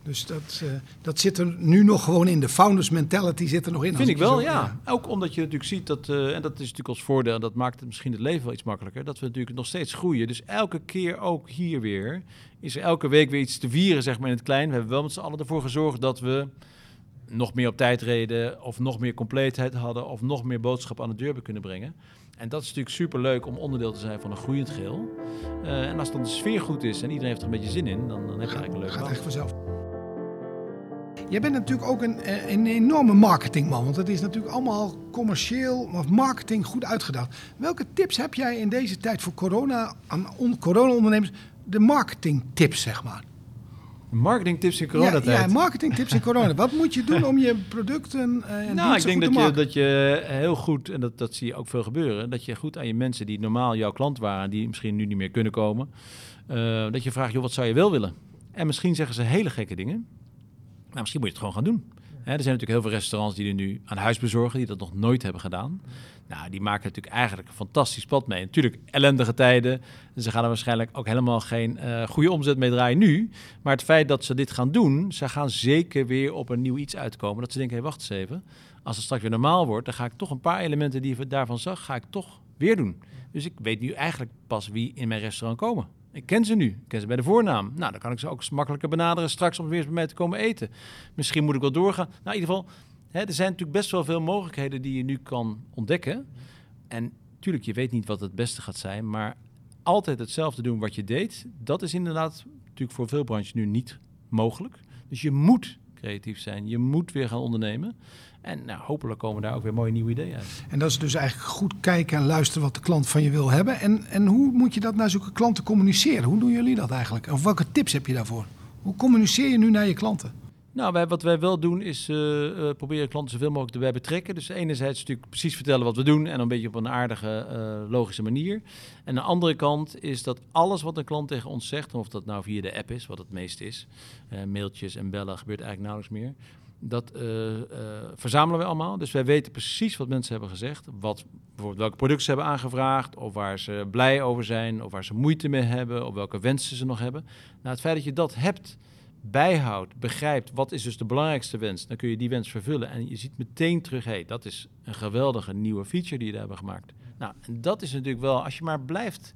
Dus dat, uh, dat zit er nu nog gewoon in. De founders mentality zit er nog in. Vind ik wel, zo, ja. ja. Ook omdat je natuurlijk ziet dat, uh, en dat is natuurlijk als voordeel, en dat maakt het misschien het leven wel iets makkelijker, dat we natuurlijk nog steeds groeien. Dus elke keer ook hier weer, is er elke week weer iets te vieren, zeg maar in het klein. We hebben wel met z'n allen ervoor gezorgd dat we nog meer op tijd reden, of nog meer compleetheid hadden, of nog meer boodschappen aan de deur hebben kunnen brengen. En dat is natuurlijk super leuk om onderdeel te zijn van een groeiend geheel. Uh, en als dan de sfeer goed is en iedereen heeft er een beetje zin in, dan, dan heb je eigenlijk een leuke Gaat echt vanzelf. Jij bent natuurlijk ook een, een enorme marketingman, want het is natuurlijk allemaal commercieel of marketing goed uitgedacht. Welke tips heb jij in deze tijd voor corona aan on, corona-ondernemers? De marketingtips, zeg maar. Marketingtips in coronatijd. Ja, ja marketingtips in corona. Wat moet je doen om je producten uh, en Nou, ik denk dat je, dat je heel goed, en dat, dat zie je ook veel gebeuren, dat je goed aan je mensen die normaal jouw klant waren, die misschien nu niet meer kunnen komen, uh, dat je vraagt, joh, wat zou je wel willen? En misschien zeggen ze hele gekke dingen. Nou, misschien moet je het gewoon gaan doen. Hè, er zijn natuurlijk heel veel restaurants die er nu aan huis bezorgen, die dat nog nooit hebben gedaan. Nou, die maken natuurlijk eigenlijk een fantastisch pad mee. Natuurlijk ellendige tijden. Ze gaan er waarschijnlijk ook helemaal geen uh, goede omzet mee draaien nu. Maar het feit dat ze dit gaan doen, ze gaan zeker weer op een nieuw iets uitkomen. Dat ze denken, hé, hey, wacht eens even. Als het straks weer normaal wordt, dan ga ik toch een paar elementen die ik daarvan zag, ga ik toch weer doen. Dus ik weet nu eigenlijk pas wie in mijn restaurant komen. Ik ken ze nu. Ik ken ze bij de voornaam. Nou, dan kan ik ze ook makkelijker benaderen straks om weer eens bij mij te komen eten. Misschien moet ik wel doorgaan. Nou, in ieder geval, hè, er zijn natuurlijk best wel veel mogelijkheden die je nu kan ontdekken. En natuurlijk, je weet niet wat het beste gaat zijn, maar altijd hetzelfde doen wat je deed, dat is inderdaad natuurlijk voor veel branches nu niet mogelijk. Dus je moet creatief zijn. Je moet weer gaan ondernemen. En nou, hopelijk komen daar ook weer mooie nieuwe ideeën uit. En dat is dus eigenlijk goed kijken en luisteren wat de klant van je wil hebben. En, en hoe moet je dat naar zulke klanten communiceren? Hoe doen jullie dat eigenlijk? Of welke tips heb je daarvoor? Hoe communiceer je nu naar je klanten? Nou, wij, wat wij wel doen is uh, uh, proberen klanten zoveel mogelijk erbij betrekken. Dus enerzijds natuurlijk precies vertellen wat we doen en een beetje op een aardige, uh, logische manier. En de andere kant is dat alles wat een klant tegen ons zegt, of dat nou via de app is, wat het meest is, mailtjes en bellen gebeurt eigenlijk nauwelijks meer. Dat verzamelen we allemaal. Dus wij weten precies wat mensen hebben gezegd. Wat, bijvoorbeeld welke producten ze hebben aangevraagd. Of waar ze blij over zijn. Of waar ze moeite mee hebben. Of welke wensen ze nog hebben. Nou, het feit dat je dat hebt bijhoudt, begrijpt wat is dus de belangrijkste wens, dan kun je die wens vervullen. En je ziet meteen terug, hé, hey, dat is een geweldige nieuwe feature die je daar hebben gemaakt. Nou, en dat is natuurlijk wel, als je maar blijft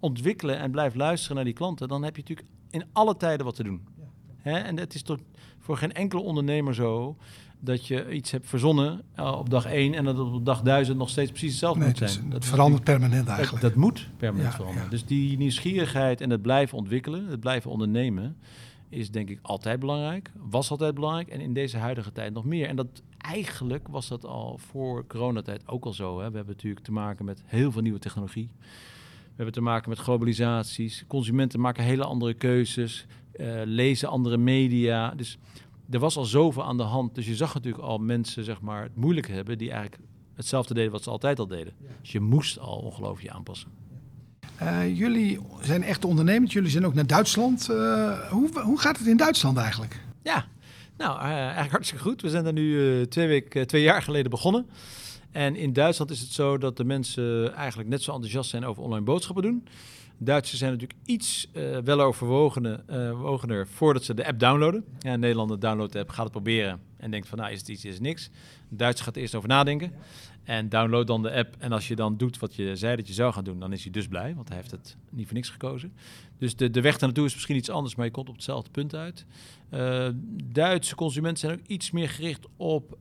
ontwikkelen en blijft luisteren naar die klanten, dan heb je natuurlijk in alle tijden wat te doen. Hè? En het is toch voor geen enkele ondernemer zo dat je iets hebt verzonnen uh, op dag 1 en dat het op dag 1000 nog steeds precies hetzelfde nee, moet zijn. Dus dat verandert permanent eigenlijk. Dat, dat moet permanent ja, veranderen. Ja. Dus die nieuwsgierigheid en het blijven ontwikkelen, het blijven ondernemen, is denk ik altijd belangrijk, was altijd belangrijk en in deze huidige tijd nog meer. En dat eigenlijk was dat al voor coronatijd ook al zo. Hè. We hebben natuurlijk te maken met heel veel nieuwe technologie. We hebben te maken met globalisaties. Consumenten maken hele andere keuzes, uh, lezen andere media. Dus er was al zoveel aan de hand. Dus je zag natuurlijk al mensen zeg maar, het moeilijk hebben die eigenlijk hetzelfde deden wat ze altijd al deden. Dus je moest al ongelooflijk je aanpassen. Uh, jullie zijn echt ondernemers. Jullie zijn ook naar Duitsland. Uh, hoe, hoe gaat het in Duitsland eigenlijk? Ja, nou, eigenlijk hartstikke goed. We zijn er nu twee, week, twee jaar geleden begonnen. En in Duitsland is het zo dat de mensen eigenlijk net zo enthousiast zijn over online boodschappen doen. Duitsers zijn natuurlijk iets uh, weloverwogener uh, voordat ze de app downloaden. Ja, een Nederlander downloadt de app, gaat het proberen en denkt van nou is het iets, is het niks. Een Duitser gaat eerst over nadenken en download dan de app. En als je dan doet wat je zei dat je zou gaan doen, dan is hij dus blij, want hij heeft het niet voor niks gekozen. Dus de, de weg naartoe is misschien iets anders, maar je komt op hetzelfde punt uit. Uh, Duitse consumenten zijn ook iets meer gericht op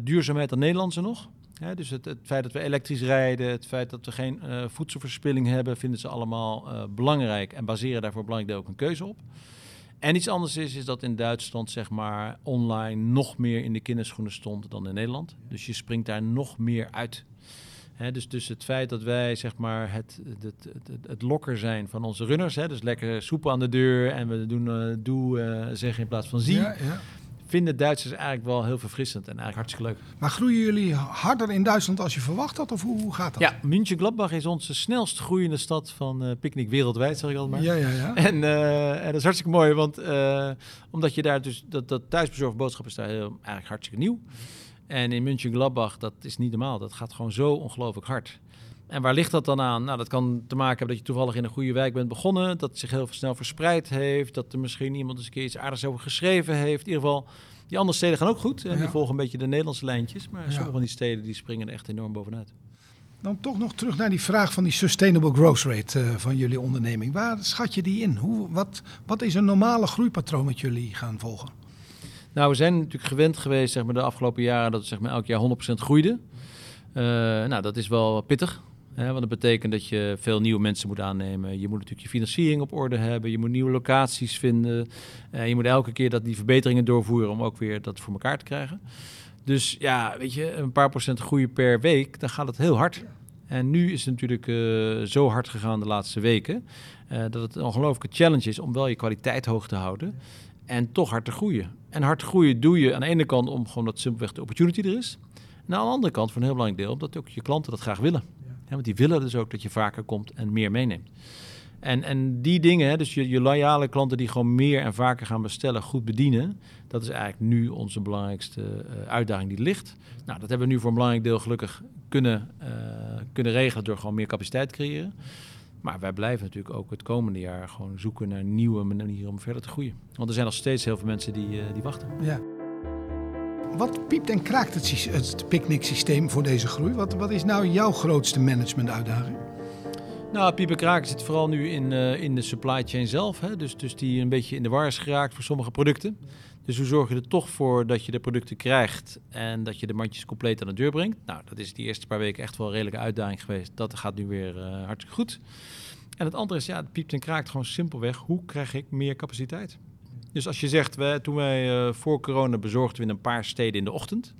duurzaamheid dan Nederlandse nog. Dus het, het, feit dat we elektrisch rijden, het feit dat we geen uh, voedselverspilling hebben, vinden ze allemaal uh, belangrijk en baseren daarvoor belangrijk ook een keuze op. En iets anders is, is dat in Duitsland zeg maar online nog meer in de kinderschoenen stond dan in Nederland. Dus je springt daar nog meer uit. Dus, dus het feit dat wij zeg maar het, het, het, het lokker zijn van onze runners, hè, dus lekker soep aan de deur en we doen uh, doe zeggen in plaats van zie. Ja vinden Duitsers eigenlijk wel heel verfrissend en eigenlijk hartstikke leuk. Maar groeien jullie harder in Duitsland als je verwacht had? Of hoe, hoe gaat dat? Ja, München-Gladbach is onze snelst groeiende stad van uh, picknick wereldwijd, zeg ik altijd maar. Ja, ja, ja. En, uh, en dat is hartstikke mooi, want uh, omdat je daar dus, dat, dat thuisbezorgd boodschap is daar heel, eigenlijk hartstikke nieuw. En in München-Gladbach, dat is niet normaal. Dat gaat gewoon zo ongelooflijk hard. En waar ligt dat dan aan? Nou, dat kan te maken hebben dat je toevallig in een goede wijk bent begonnen, dat het zich heel snel verspreid heeft, dat er misschien iemand eens een keer iets aardigs over geschreven heeft. In ieder geval, die andere steden gaan ook goed en ja. die volgen een beetje de Nederlandse lijntjes, maar ja. sommige van die steden die springen er echt enorm bovenuit. Dan toch nog terug naar die vraag van die sustainable growth rate uh, van jullie onderneming. Waar schat je die in? Hoe, wat, wat is een normale groeipatroon dat jullie gaan volgen? Nou, we zijn natuurlijk gewend geweest zeg maar, de afgelopen jaren dat we zeg maar, elk jaar 100% groeiden. Uh, nou, dat is wel pittig. Want dat betekent dat je veel nieuwe mensen moet aannemen. Je moet natuurlijk je financiering op orde hebben. Je moet nieuwe locaties vinden. Uh, je moet elke keer dat die verbeteringen doorvoeren om ook weer dat voor elkaar te krijgen. Dus ja, weet je, een paar procent groeien per week, dan gaat het heel hard. En nu is het natuurlijk uh, zo hard gegaan de laatste weken. Uh, dat het een ongelooflijke challenge is om wel je kwaliteit hoog te houden. En toch hard te groeien. En hard groeien doe je aan de ene kant om gewoon dat simpelweg de opportunity er is. En aan de andere kant, voor een heel belangrijk deel, omdat ook je klanten dat graag willen. Ja, want die willen dus ook dat je vaker komt en meer meeneemt. En, en die dingen, dus je, je loyale klanten die gewoon meer en vaker gaan bestellen, goed bedienen. Dat is eigenlijk nu onze belangrijkste uh, uitdaging die ligt. Nou, dat hebben we nu voor een belangrijk deel gelukkig kunnen, uh, kunnen regelen door gewoon meer capaciteit te creëren. Maar wij blijven natuurlijk ook het komende jaar gewoon zoeken naar nieuwe manieren om verder te groeien. Want er zijn nog steeds heel veel mensen die, uh, die wachten. Ja. Wat piept en kraakt het, het picknick-systeem voor deze groei? Wat, wat is nou jouw grootste management-uitdaging? Nou, piepen kraken zit vooral nu in, uh, in de supply chain zelf. Hè? Dus, dus die een beetje in de war is geraakt voor sommige producten. Dus hoe zorg je er toch voor dat je de producten krijgt en dat je de mandjes compleet aan de deur brengt? Nou, dat is die eerste paar weken echt wel een redelijke uitdaging geweest. Dat gaat nu weer uh, hartstikke goed. En het andere is, ja, het piept en kraakt gewoon simpelweg. Hoe krijg ik meer capaciteit? Dus als je zegt, we, toen wij uh, voor corona bezorgden we in een paar steden in de ochtend.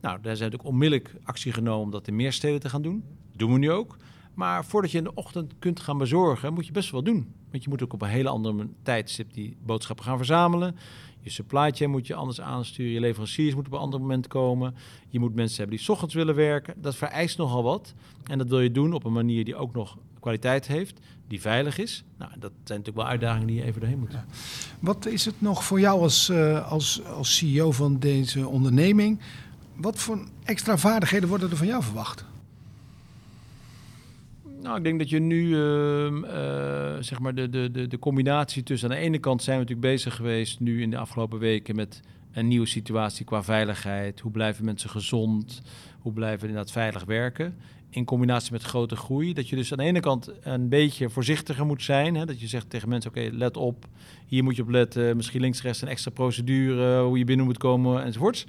Nou, daar zijn natuurlijk onmiddellijk actie genomen om dat in meer steden te gaan doen. doen we nu ook. Maar voordat je in de ochtend kunt gaan bezorgen, moet je best wel doen. Want je moet ook op een hele andere tijdstip die boodschappen gaan verzamelen. Je supply chain moet je anders aansturen. Je leveranciers moeten op een ander moment komen. Je moet mensen hebben die s ochtends willen werken. Dat vereist nogal wat. En dat wil je doen op een manier die ook nog kwaliteit heeft, die veilig is. Nou, dat zijn natuurlijk wel uitdagingen die je even doorheen moet. Ja. Wat is het nog voor jou als, uh, als, als CEO van deze onderneming? Wat voor extra vaardigheden worden er van jou verwacht? Nou, ik denk dat je nu uh, uh, zeg maar de, de, de, de combinatie tussen aan de ene kant zijn we natuurlijk bezig geweest nu in de afgelopen weken met een nieuwe situatie qua veiligheid. Hoe blijven mensen gezond? Hoe blijven we inderdaad veilig werken? In combinatie met grote groei. Dat je dus aan de ene kant een beetje voorzichtiger moet zijn. Hè? Dat je zegt tegen mensen: oké, let op. Hier moet je op letten. Misschien links, rechts een extra procedure. Hoe je binnen moet komen enzovoorts.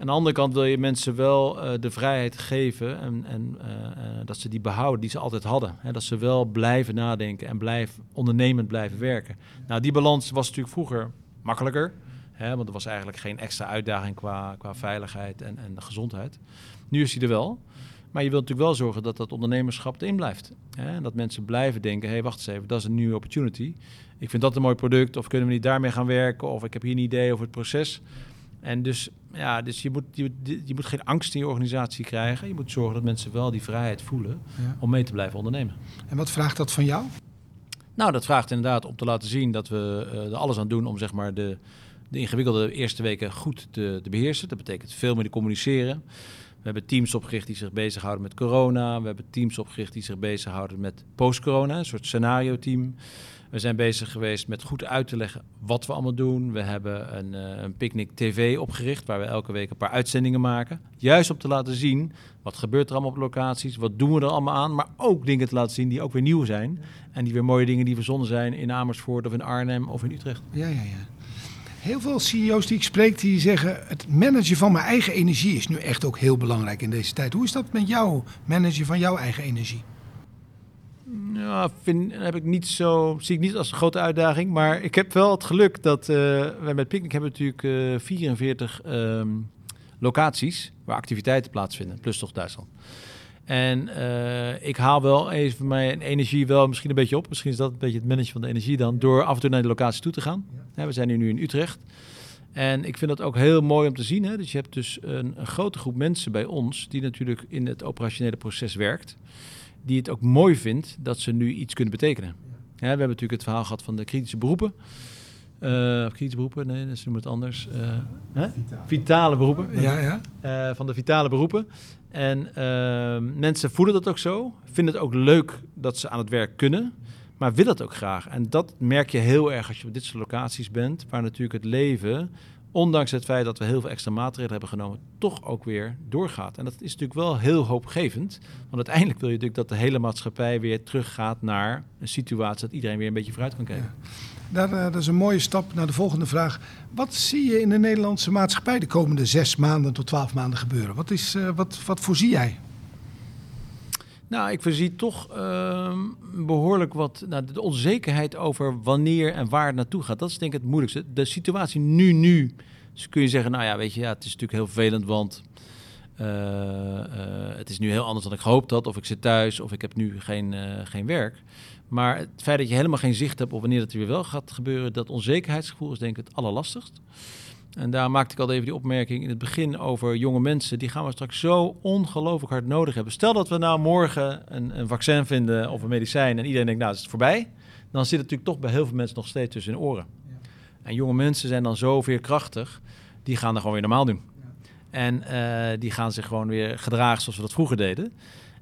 Aan de andere kant wil je mensen wel uh, de vrijheid geven en, en uh, uh, dat ze die behouden die ze altijd hadden. Hè, dat ze wel blijven nadenken en blijven ondernemend blijven werken. Nou, die balans was natuurlijk vroeger makkelijker, hè, want er was eigenlijk geen extra uitdaging qua, qua veiligheid en, en gezondheid. Nu is die er wel. Maar je wilt natuurlijk wel zorgen dat dat ondernemerschap erin blijft. Hè? En dat mensen blijven denken, hé, hey, wacht eens even, dat is een nieuwe opportunity. Ik vind dat een mooi product, of kunnen we niet daarmee gaan werken, of ik heb hier een idee over het proces. En dus, ja, dus je, moet, je, je moet geen angst in je organisatie krijgen. Je moet zorgen dat mensen wel die vrijheid voelen ja. om mee te blijven ondernemen. En wat vraagt dat van jou? Nou, dat vraagt inderdaad om te laten zien dat we uh, er alles aan doen om zeg maar, de, de ingewikkelde eerste weken goed te, te beheersen. Dat betekent veel meer te communiceren. We hebben teams opgericht die zich bezighouden met corona. We hebben teams opgericht die zich bezighouden met post-corona, een soort scenario-team. We zijn bezig geweest met goed uit te leggen wat we allemaal doen. We hebben een, uh, een Picnic TV opgericht, waar we elke week een paar uitzendingen maken. Juist om te laten zien, wat gebeurt er allemaal op locaties, wat doen we er allemaal aan. Maar ook dingen te laten zien die ook weer nieuw zijn. En die weer mooie dingen die verzonnen zijn in Amersfoort of in Arnhem of in Utrecht. Ja, ja, ja. Heel veel CEO's die ik spreek, die zeggen... het managen van mijn eigen energie is nu echt ook heel belangrijk in deze tijd. Hoe is dat met jou, managen van jouw eigen energie? Ja, vind, heb ik niet zo, zie ik niet als een grote uitdaging. Maar ik heb wel het geluk dat uh, wij met Picnic hebben natuurlijk uh, 44 um, locaties waar activiteiten plaatsvinden, plus toch Duitsland. En uh, ik haal wel even mijn energie wel misschien een beetje op. Misschien is dat een beetje het managen van de energie dan, door af en toe naar de locatie toe te gaan. Ja. We zijn nu, nu in Utrecht. En ik vind dat ook heel mooi om te zien. Hè? Dus je hebt dus een, een grote groep mensen bij ons die natuurlijk in het operationele proces werkt die het ook mooi vindt dat ze nu iets kunnen betekenen. Ja, we hebben natuurlijk het verhaal gehad van de kritische beroepen. Uh, kritische beroepen, nee, dat noemen het anders. Uh, vitale. vitale. beroepen. Ja, ja. Uh, van de vitale beroepen. En ehm, mensen voelen dat ook zo. Vinden het ook leuk dat ze aan het werk kunnen. Maar willen het ook graag. En dat merk je heel erg als je op dit soort locaties bent. Waar natuurlijk het leven ondanks het feit dat we heel veel extra maatregelen hebben genomen, toch ook weer doorgaat. En dat is natuurlijk wel heel hoopgevend. Want uiteindelijk wil je natuurlijk dat de hele maatschappij weer teruggaat naar een situatie dat iedereen weer een beetje vooruit kan kijken. Ja. Daar, uh, dat is een mooie stap naar de volgende vraag. Wat zie je in de Nederlandse maatschappij de komende zes maanden tot twaalf maanden gebeuren? Wat, is, uh, wat, wat voorzie jij? Nou, ik voorzie toch uh, behoorlijk wat. Nou, de onzekerheid over wanneer en waar het naartoe gaat. Dat is denk ik het moeilijkste. De situatie nu, nu. Dus kun je zeggen, nou ja, weet je, ja, het is natuurlijk heel vervelend, want uh, het is nu heel anders dan ik gehoopt had. Of ik zit thuis, of ik heb nu geen, geen werk. Maar het feit dat je helemaal geen zicht hebt op wanneer het weer wel gaat gebeuren, dat onzekerheidsgevoel is denk ik het allerlastigst. En daar maakte ik al even die opmerking in het begin over jonge mensen. Die gaan we straks zo ongelooflijk hard nodig hebben. Stel dat we nou morgen een, een vaccin vinden of een medicijn en iedereen denkt, nou, is het voorbij. dan zit het natuurlijk toch bij heel veel mensen nog steeds tussen hun oren. En jonge mensen zijn dan zo veerkrachtig, die gaan er gewoon weer normaal doen. En eh, die gaan zich gewoon weer gedragen zoals we dat vroeger deden.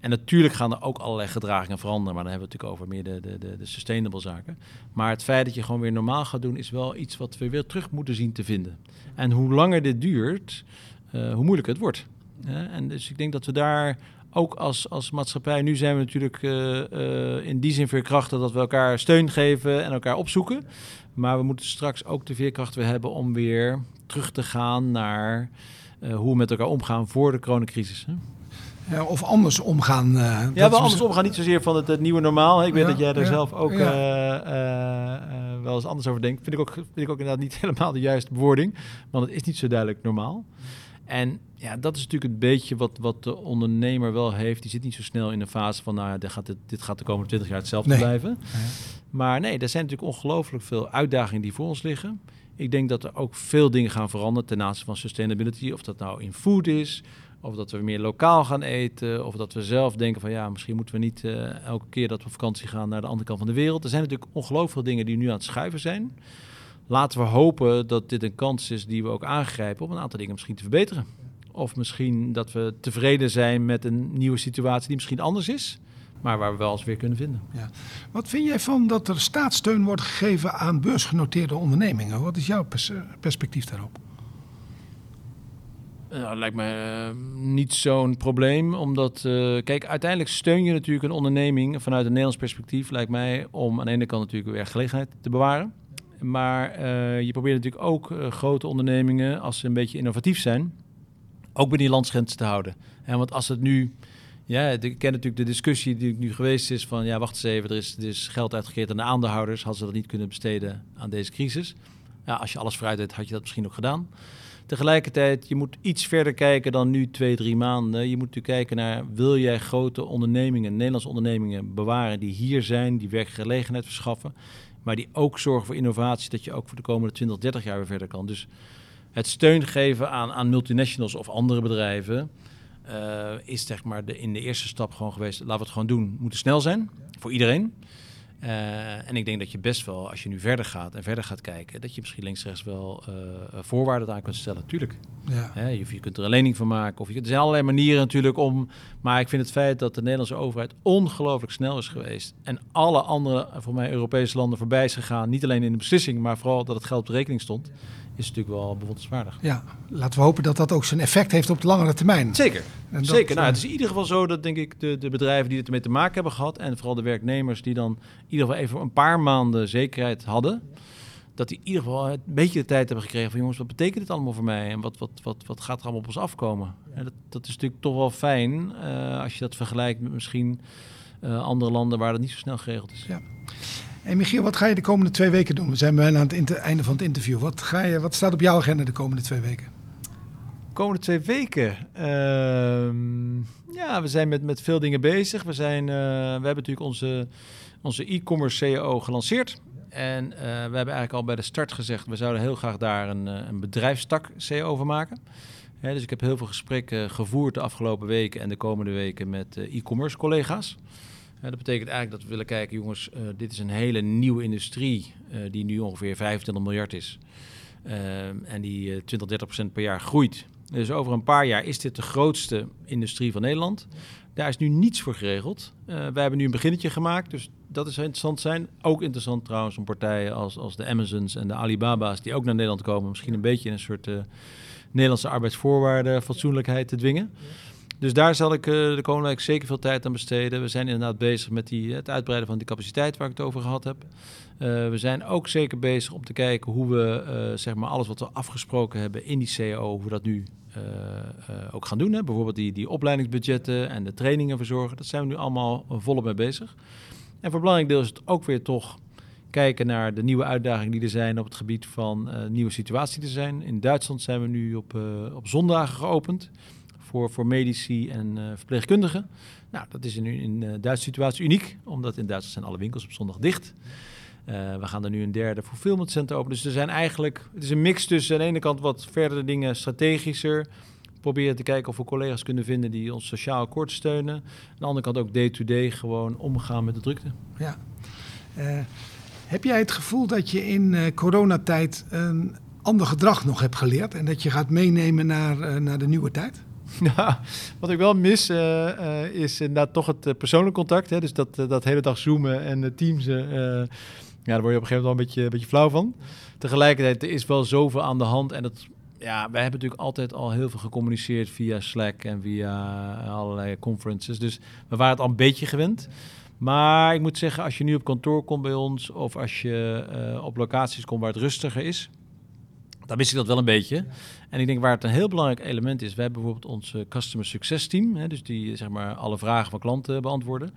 En natuurlijk gaan er ook allerlei gedragingen veranderen, maar dan hebben we het natuurlijk over meer de, de, de, sustainable zaken. Maar het feit dat je gewoon weer normaal gaat doen, is wel iets wat we weer terug moeten zien te vinden. En hoe langer dit duurt, uh, hoe moeilijker het wordt. en dus ik denk dat we daar ook als, als maatschappij, nu zijn we natuurlijk uh, uh, in die zin veerkrachtig dat we elkaar steun geven en elkaar opzoeken. Maar we moeten straks ook de veerkracht weer hebben om weer terug te gaan naar hoe we met elkaar omgaan voor de coronacrisis. Hè? Ja, of anders omgaan. Uh, ja, wel anders omgaan. Niet zozeer van het, het nieuwe normaal. Ik weet ja, dat jij er ja, zelf ook uh, wel eens anders over denkt. Vind ik, ook, vind ik ook inderdaad niet [laughs] helemaal de juiste bewoording. Want het is niet zo duidelijk normaal. En ja, dat is natuurlijk een beetje wat, wat de ondernemer wel heeft. Die zit niet zo snel in een fase van, nou, dit gaat, dit, dit gaat de komende 20 jaar hetzelfde nee. blijven. Maar nee, er zijn natuurlijk ongelooflijk veel uitdagingen die voor ons liggen. Ik denk dat er ook veel dingen gaan veranderen ten aanzien van sustainability. Of dat nou in food is, of dat we meer lokaal gaan eten, of dat we zelf denken van ja, misschien moeten we niet uh, elke keer dat we op vakantie gaan naar de andere kant van de wereld. Er zijn natuurlijk ongelooflijk veel dingen die nu aan het schuiven zijn. Laten we hopen dat dit een kans is die we ook aangrijpen om een aantal dingen misschien te verbeteren. Of misschien dat we tevreden zijn met een nieuwe situatie die misschien anders is, maar waar we wel eens weer kunnen vinden. Ja. Wat vind jij van dat er staatssteun wordt gegeven aan beursgenoteerde ondernemingen? Wat is jouw pers perspectief daarop? Nou, lijkt me uh, niet zo'n probleem, omdat, uh, kijk, uiteindelijk steun je natuurlijk een onderneming vanuit een Nederlands perspectief, lijkt mij, om aan de ene kant natuurlijk werkgelegenheid te bewaren. Maar uh, je probeert natuurlijk ook grote ondernemingen, als ze een beetje innovatief zijn, ook binnen die landsgrenzen te houden. En want als het nu, ja, ik ken natuurlijk de discussie die nu geweest is van, ja, wacht eens even, er is, er geld uitgekeerd aan de aandeelhouders, hadden ze dat niet kunnen besteden aan deze crisis. Ja, als je alles vooruit deed, had je dat misschien ook gedaan. Tegelijkertijd, je moet iets verder kijken dan nu twee, drie maanden. Je moet natuurlijk kijken naar, wil jij grote ondernemingen, Nederlandse ondernemingen bewaren die hier zijn, die werkgelegenheid verschaffen, maar die ook zorgen voor innovatie, dat je ook voor de komende 20, 30 jaar weer verder kan. Dus het steun geven aan, aan multinationals of andere bedrijven uh, is zeg maar de, in de eerste stap gewoon geweest, laten we het gewoon doen. Moet snel zijn, voor iedereen. Uh, en ik denk dat je best wel, als je nu verder gaat en verder gaat kijken, dat je misschien links-rechts wel uh, voorwaarden aan kunt stellen. Tuurlijk. Ja. Hè, je, je, kunt er een lening van maken. Of je er zijn allerlei manieren natuurlijk om. Maar ik vind het feit dat de Nederlandse overheid ongelooflijk snel is geweest. En alle andere, voor mij, Europese landen voorbij is gegaan. Niet alleen in de beslissing, maar vooral dat het geld op de rekening stond. Is natuurlijk wel bewonderenswaardig. Ja, laten we hopen dat dat ook zijn effect heeft op de langere termijn. Zeker. Dat, Zeker. Nou, het is in ieder geval zo dat denk ik de, de bedrijven die ermee te maken hebben gehad. En vooral de werknemers die dan in ieder geval even een paar maanden zekerheid hadden. Dat die in ieder geval een beetje de tijd hebben gekregen van jongens, wat betekent dit allemaal voor mij? En wat, wat, wat, wat gaat er allemaal op ons afkomen? En dat, dat is natuurlijk toch wel fijn uh, als je dat vergelijkt met misschien uh, andere landen waar dat niet zo snel geregeld is. Ja. Hey Michiel, wat ga je de komende twee weken doen? We zijn bijna aan het einde van het interview. Wat, ga je, wat staat op jouw agenda de komende twee weken? komende twee weken. Uh, ja, we zijn met, met veel dingen bezig. We, zijn, uh, we hebben natuurlijk onze, onze e-commerce CEO gelanceerd. En uh, we hebben eigenlijk al bij de start gezegd, we zouden heel graag daar een, een bedrijfstak CEO van maken. Dus ik heb heel veel gesprekken gevoerd de afgelopen weken en de komende weken met e-commerce collega's. Dat betekent eigenlijk dat we willen kijken, jongens, dit is een hele nieuwe industrie die nu ongeveer 25 miljard is. en die 20, 30 procent per jaar groeit. Dus over een paar jaar is dit de grootste industrie van Nederland. Daar is nu niets voor geregeld. Wij hebben nu een beginnetje gemaakt, dus dat is interessant zijn. Ook interessant trouwens om partijen als, als de Amazons en de Alibaba's die ook naar Nederland komen, misschien een beetje een soort Nederlandse arbeidsvoorwaarden, fatsoenlijkheid te dwingen. Dus daar zal ik uh, de komende week zeker veel tijd aan besteden. We zijn inderdaad bezig met die, het uitbreiden van die capaciteit waar ik het over gehad heb. Uh, we zijn ook zeker bezig om te kijken hoe we uh, zeg maar alles wat we afgesproken hebben in die CO, hoe we dat nu ook gaan doen. Hè. Bijvoorbeeld die, die opleidingsbudgetten en de trainingen verzorgen. Dat zijn we nu allemaal volop mee bezig. En voor belangrijk deel is het ook weer toch kijken naar de nieuwe uitdagingen die er zijn op het gebied van nieuwe situaties zijn. In Duitsland zijn we nu op, op zondagen geopend voor, voor medici en uh, verpleegkundigen. Nou, dat is in, in de Duitse situatie uniek, omdat in Duitsland zijn alle winkels op zondag dicht. Uh, we gaan er nu een derde fulfillment center open. Dus er zijn eigenlijk, het is een mix tussen aan de ene kant wat verdere dingen strategischer. Proberen te kijken of we collega's kunnen vinden die ons sociaal kort steunen. Aan de andere kant ook day-to-day -day gewoon omgaan met de drukte. Ja. Heb jij het gevoel dat je in uh, coronatijd een ander gedrag nog hebt geleerd en dat je gaat meenemen naar, naar de nieuwe tijd? [laughs] Nou, wat ik wel mis uh, uh, is inderdaad toch het persoonlijk contact. Hè? Dus dat, dat hele dag zoomen en teams, ja, daar word je op een gegeven moment wel een beetje, een beetje flauw van. Tegelijkertijd, er is wel zoveel aan de hand en dat ja, wij hebben natuurlijk altijd al heel veel gecommuniceerd via Slack en via allerlei conferences. Dus we waren het al een beetje gewend. Maar ik moet zeggen, als je nu op kantoor komt bij ons of als je op locaties komt waar het rustiger is, dan mis ik dat wel een beetje. En ik denk waar het een heel belangrijk element is, we hebben bijvoorbeeld ons customer success team, hè, dus die zeg maar alle vragen van klanten beantwoorden.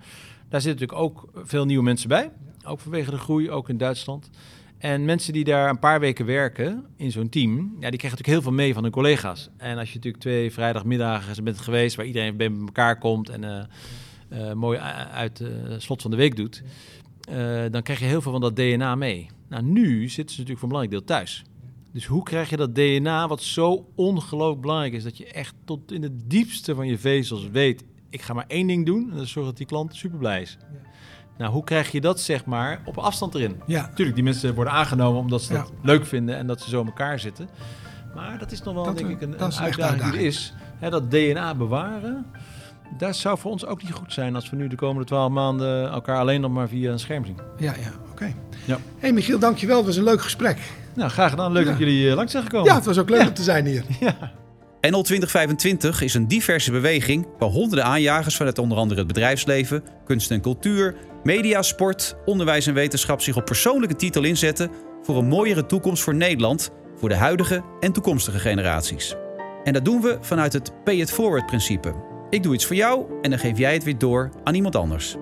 Daar zitten natuurlijk ook veel nieuwe mensen bij, ook vanwege de groei, ook in Duitsland. En mensen die daar een paar weken werken in zo'n team, ja, die krijgen natuurlijk heel veel mee van hun collega's. En als je natuurlijk twee vrijdagmiddagen bent geweest waar iedereen bij elkaar komt en uh, mooi uit het slot van de week doet, dan krijg je heel veel van dat DNA mee. Nou, nu zitten ze natuurlijk voor een belangrijk deel thuis. Dus hoe krijg je dat DNA, wat zo ongelooflijk belangrijk is, dat je echt tot in het diepste van je vezels weet, ik ga maar één ding doen en dat zorgt dat die klant super blij is. Ja. Nou, hoe krijg je dat zeg maar op afstand erin? Ja. Natuurlijk, die mensen worden aangenomen omdat ze dat leuk vinden en dat ze zo in elkaar zitten. Maar dat is nog wel, denk ik, een, een uitdaging die er is. dat DNA bewaren, dat zou voor ons ook niet goed zijn als we nu de komende twaalf maanden elkaar alleen nog maar via een scherm zien. Ja, ja, oké. Ja. hey Michiel, dankjewel. Het was een leuk gesprek. Nou, graag gedaan. Leuk dat jullie uh, langs zijn gekomen. Ja, het was ook leuk om te zijn hier. Ja. NL 2025 is een diverse beweging waar honderden aanjagers vanuit onder andere het bedrijfsleven, kunst en cultuur, media, sport, onderwijs en wetenschap zich op persoonlijke titel inzetten voor een mooiere toekomst voor Nederland, voor de huidige en toekomstige generaties. En dat doen we vanuit het pay it forward principe. Ik doe iets voor jou en dan geef jij het weer door aan iemand anders.